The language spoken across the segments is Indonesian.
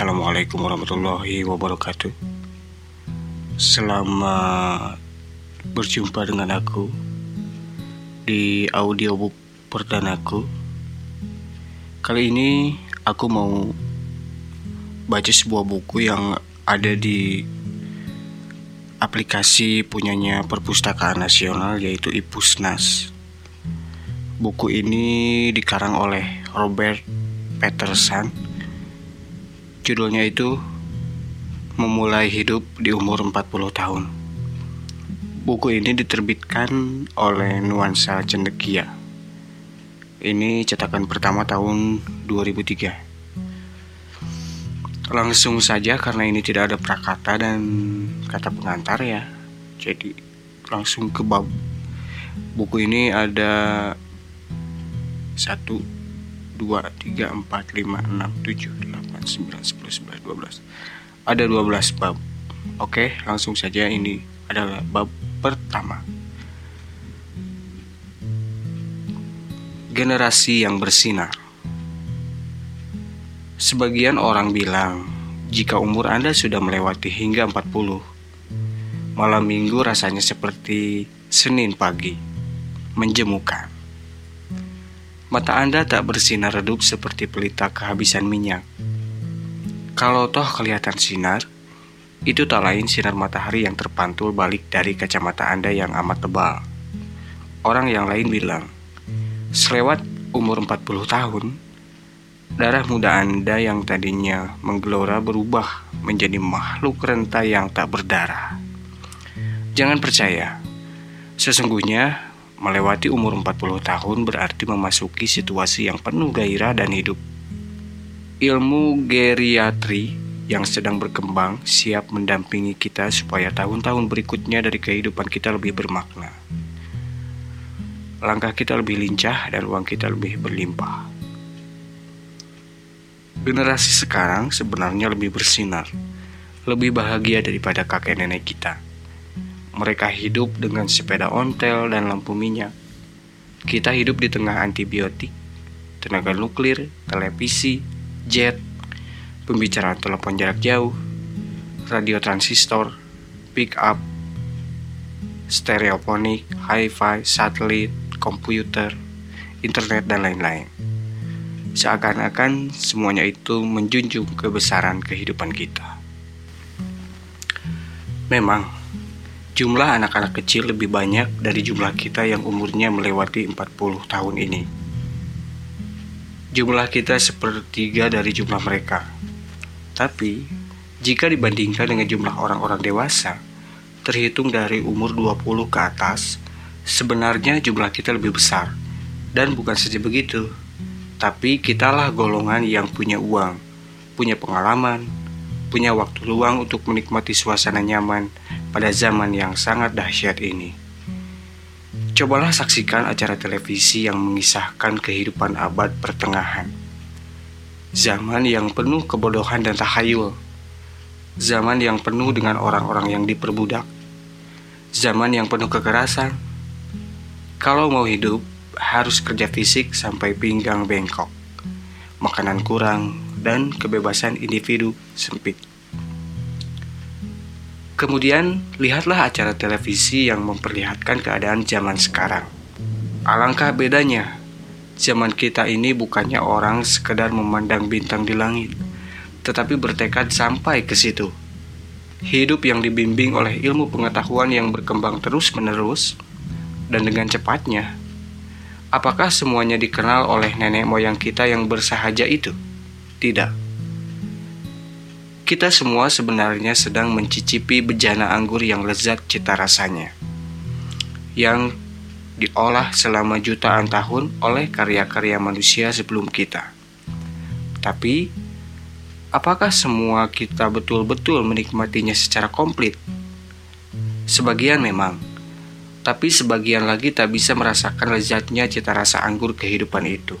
Assalamualaikum warahmatullahi wabarakatuh. Selamat berjumpa dengan aku di audiobook perdanaku. Kali ini aku mau baca sebuah buku yang ada di aplikasi punyanya Perpustakaan Nasional yaitu Ipusnas. Buku ini dikarang oleh Robert Peterson Judulnya itu Memulai Hidup di Umur 40 Tahun. Buku ini diterbitkan oleh Nuansa Cendekia. Ini cetakan pertama tahun 2003. Langsung saja karena ini tidak ada prakata dan kata pengantar ya. Jadi langsung ke bab. Buku ini ada satu 2, 3, 4, 5, 6, 7, 8, 9, 10, 11, 12 Ada 12 bab. Oke langsung saja ini adalah bab pertama. Generasi yang bersinar. Sebagian orang bilang jika umur Anda sudah melewati hingga 40 Malam minggu rasanya seperti Senin pagi Menjemukan. Mata Anda tak bersinar redup seperti pelita kehabisan minyak. Kalau toh kelihatan sinar, itu tak lain sinar matahari yang terpantul balik dari kacamata Anda yang amat tebal. Orang yang lain bilang, selewat umur 40 tahun, darah muda Anda yang tadinya menggelora berubah menjadi makhluk renta yang tak berdarah. Jangan percaya, sesungguhnya Melewati umur 40 tahun berarti memasuki situasi yang penuh gairah dan hidup. Ilmu geriatri yang sedang berkembang siap mendampingi kita supaya tahun-tahun berikutnya dari kehidupan kita lebih bermakna. Langkah kita lebih lincah dan uang kita lebih berlimpah. Generasi sekarang sebenarnya lebih bersinar, lebih bahagia daripada kakek nenek kita mereka hidup dengan sepeda ontel dan lampu minyak. Kita hidup di tengah antibiotik, tenaga nuklir, televisi, jet, pembicaraan telepon jarak jauh, radio transistor, pick up, stereofonik, hi-fi, satelit, komputer, internet, dan lain-lain. Seakan-akan semuanya itu menjunjung kebesaran kehidupan kita. Memang, Jumlah anak-anak kecil lebih banyak dari jumlah kita yang umurnya melewati 40 tahun ini. Jumlah kita sepertiga dari jumlah mereka. Tapi, jika dibandingkan dengan jumlah orang-orang dewasa, terhitung dari umur 20 ke atas, sebenarnya jumlah kita lebih besar. Dan bukan saja begitu, tapi kitalah golongan yang punya uang, punya pengalaman, punya waktu luang untuk menikmati suasana nyaman pada zaman yang sangat dahsyat ini. Cobalah saksikan acara televisi yang mengisahkan kehidupan abad pertengahan. Zaman yang penuh kebodohan dan tahayul. Zaman yang penuh dengan orang-orang yang diperbudak. Zaman yang penuh kekerasan. Kalau mau hidup, harus kerja fisik sampai pinggang bengkok. Makanan kurang dan kebebasan individu sempit. Kemudian, lihatlah acara televisi yang memperlihatkan keadaan zaman sekarang. Alangkah bedanya, zaman kita ini bukannya orang sekedar memandang bintang di langit, tetapi bertekad sampai ke situ. Hidup yang dibimbing oleh ilmu pengetahuan yang berkembang terus-menerus dan dengan cepatnya. Apakah semuanya dikenal oleh nenek moyang kita yang bersahaja itu? Tidak kita semua sebenarnya sedang mencicipi bejana anggur yang lezat cita rasanya, yang diolah selama jutaan tahun oleh karya-karya manusia sebelum kita. Tapi, apakah semua kita betul-betul menikmatinya secara komplit? Sebagian memang, tapi sebagian lagi tak bisa merasakan lezatnya cita rasa anggur kehidupan itu,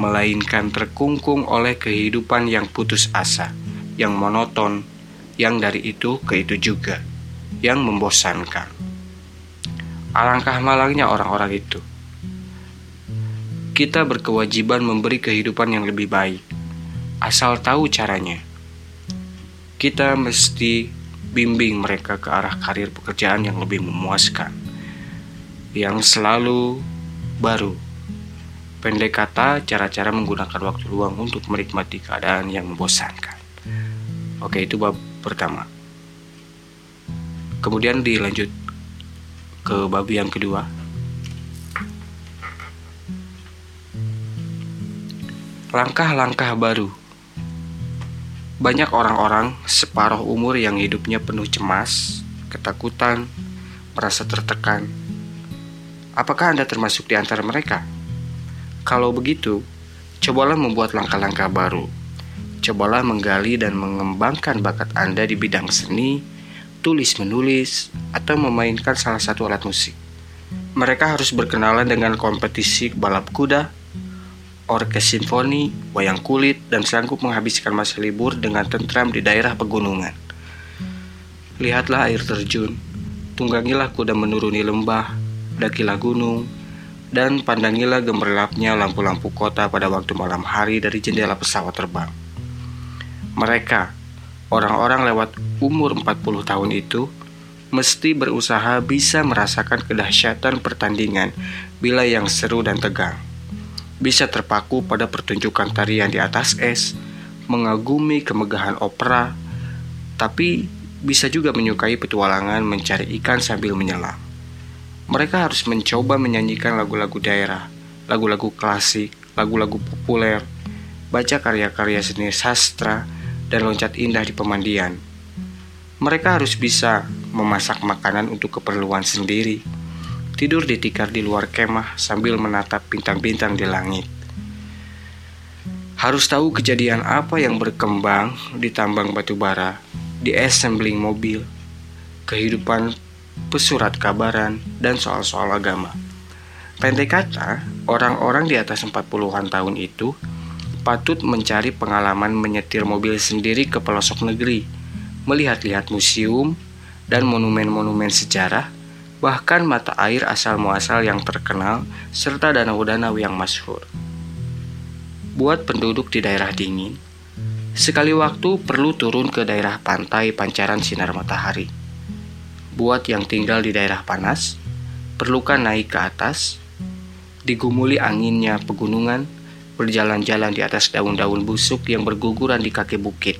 melainkan terkungkung oleh kehidupan yang putus asa yang monoton, yang dari itu ke itu juga, yang membosankan. Alangkah malangnya orang-orang itu. Kita berkewajiban memberi kehidupan yang lebih baik, asal tahu caranya, kita mesti bimbing mereka ke arah karir pekerjaan yang lebih memuaskan, yang selalu baru. Pendek kata, cara-cara menggunakan waktu luang untuk menikmati keadaan yang membosankan. Oke, itu bab pertama. Kemudian dilanjut ke bab yang kedua. Langkah-langkah baru. Banyak orang-orang separuh umur yang hidupnya penuh cemas, ketakutan, merasa tertekan. Apakah Anda termasuk di antara mereka? Kalau begitu, cobalah membuat langkah-langkah baru. Cobalah menggali dan mengembangkan bakat Anda di bidang seni, tulis-menulis, atau memainkan salah satu alat musik. Mereka harus berkenalan dengan kompetisi balap kuda, orkes simfoni, wayang kulit, dan sanggup menghabiskan masa libur dengan tentram di daerah pegunungan. Lihatlah air terjun, tunggangilah kuda menuruni lembah, dakilah gunung, dan pandangilah gemerlapnya lampu-lampu kota pada waktu malam hari dari jendela pesawat terbang. Mereka, orang-orang lewat umur 40 tahun itu, mesti berusaha bisa merasakan kedahsyatan pertandingan bila yang seru dan tegang. Bisa terpaku pada pertunjukan tarian di atas es, mengagumi kemegahan opera, tapi bisa juga menyukai petualangan mencari ikan sambil menyelam. Mereka harus mencoba menyanyikan lagu-lagu daerah, lagu-lagu klasik, lagu-lagu populer, baca karya-karya seni sastra, dan loncat indah di pemandian. Mereka harus bisa memasak makanan untuk keperluan sendiri, tidur di tikar di luar kemah sambil menatap bintang-bintang di langit. Harus tahu kejadian apa yang berkembang di tambang batu bara, di assembling mobil, kehidupan pesurat kabaran, dan soal-soal agama. Pendek kata, orang-orang di atas 40-an tahun itu patut mencari pengalaman menyetir mobil sendiri ke pelosok negeri, melihat-lihat museum dan monumen-monumen sejarah, bahkan mata air asal-muasal yang terkenal, serta danau-danau yang masyhur. Buat penduduk di daerah dingin, sekali waktu perlu turun ke daerah pantai pancaran sinar matahari Buat yang tinggal di daerah panas, perlukan naik ke atas, digumuli anginnya pegunungan, berjalan-jalan di atas daun-daun busuk yang berguguran di kaki bukit.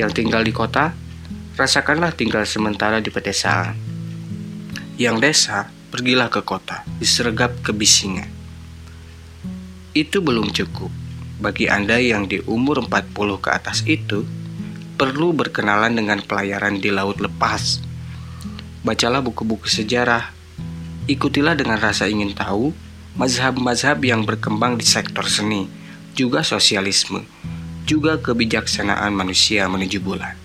Yang tinggal di kota, rasakanlah tinggal sementara di pedesaan. Yang desa, pergilah ke kota, disergap kebisingan. Itu belum cukup. Bagi Anda yang di umur 40 ke atas itu, perlu berkenalan dengan pelayaran di laut lepas Bacalah buku-buku sejarah. Ikutilah dengan rasa ingin tahu mazhab-mazhab yang berkembang di sektor seni, juga sosialisme, juga kebijaksanaan manusia menuju bulan.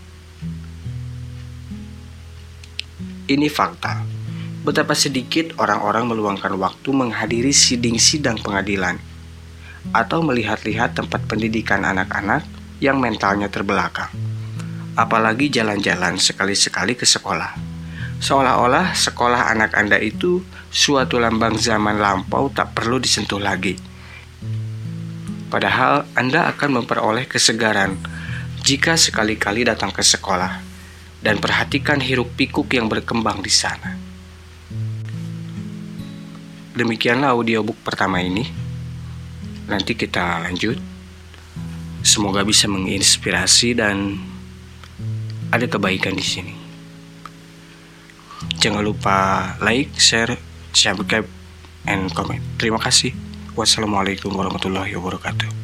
Ini fakta. Betapa sedikit orang-orang meluangkan waktu menghadiri sidang-sidang pengadilan atau melihat-lihat tempat pendidikan anak-anak yang mentalnya terbelakang. Apalagi jalan-jalan sekali-sekali ke sekolah. Seolah-olah sekolah anak Anda itu suatu lambang zaman lampau tak perlu disentuh lagi. Padahal Anda akan memperoleh kesegaran jika sekali-kali datang ke sekolah dan perhatikan hiruk-pikuk yang berkembang di sana. Demikianlah audiobook pertama ini. Nanti kita lanjut. Semoga bisa menginspirasi dan ada kebaikan di sini. Jangan lupa like, share, subscribe, and comment. Terima kasih. Wassalamualaikum warahmatullahi wabarakatuh.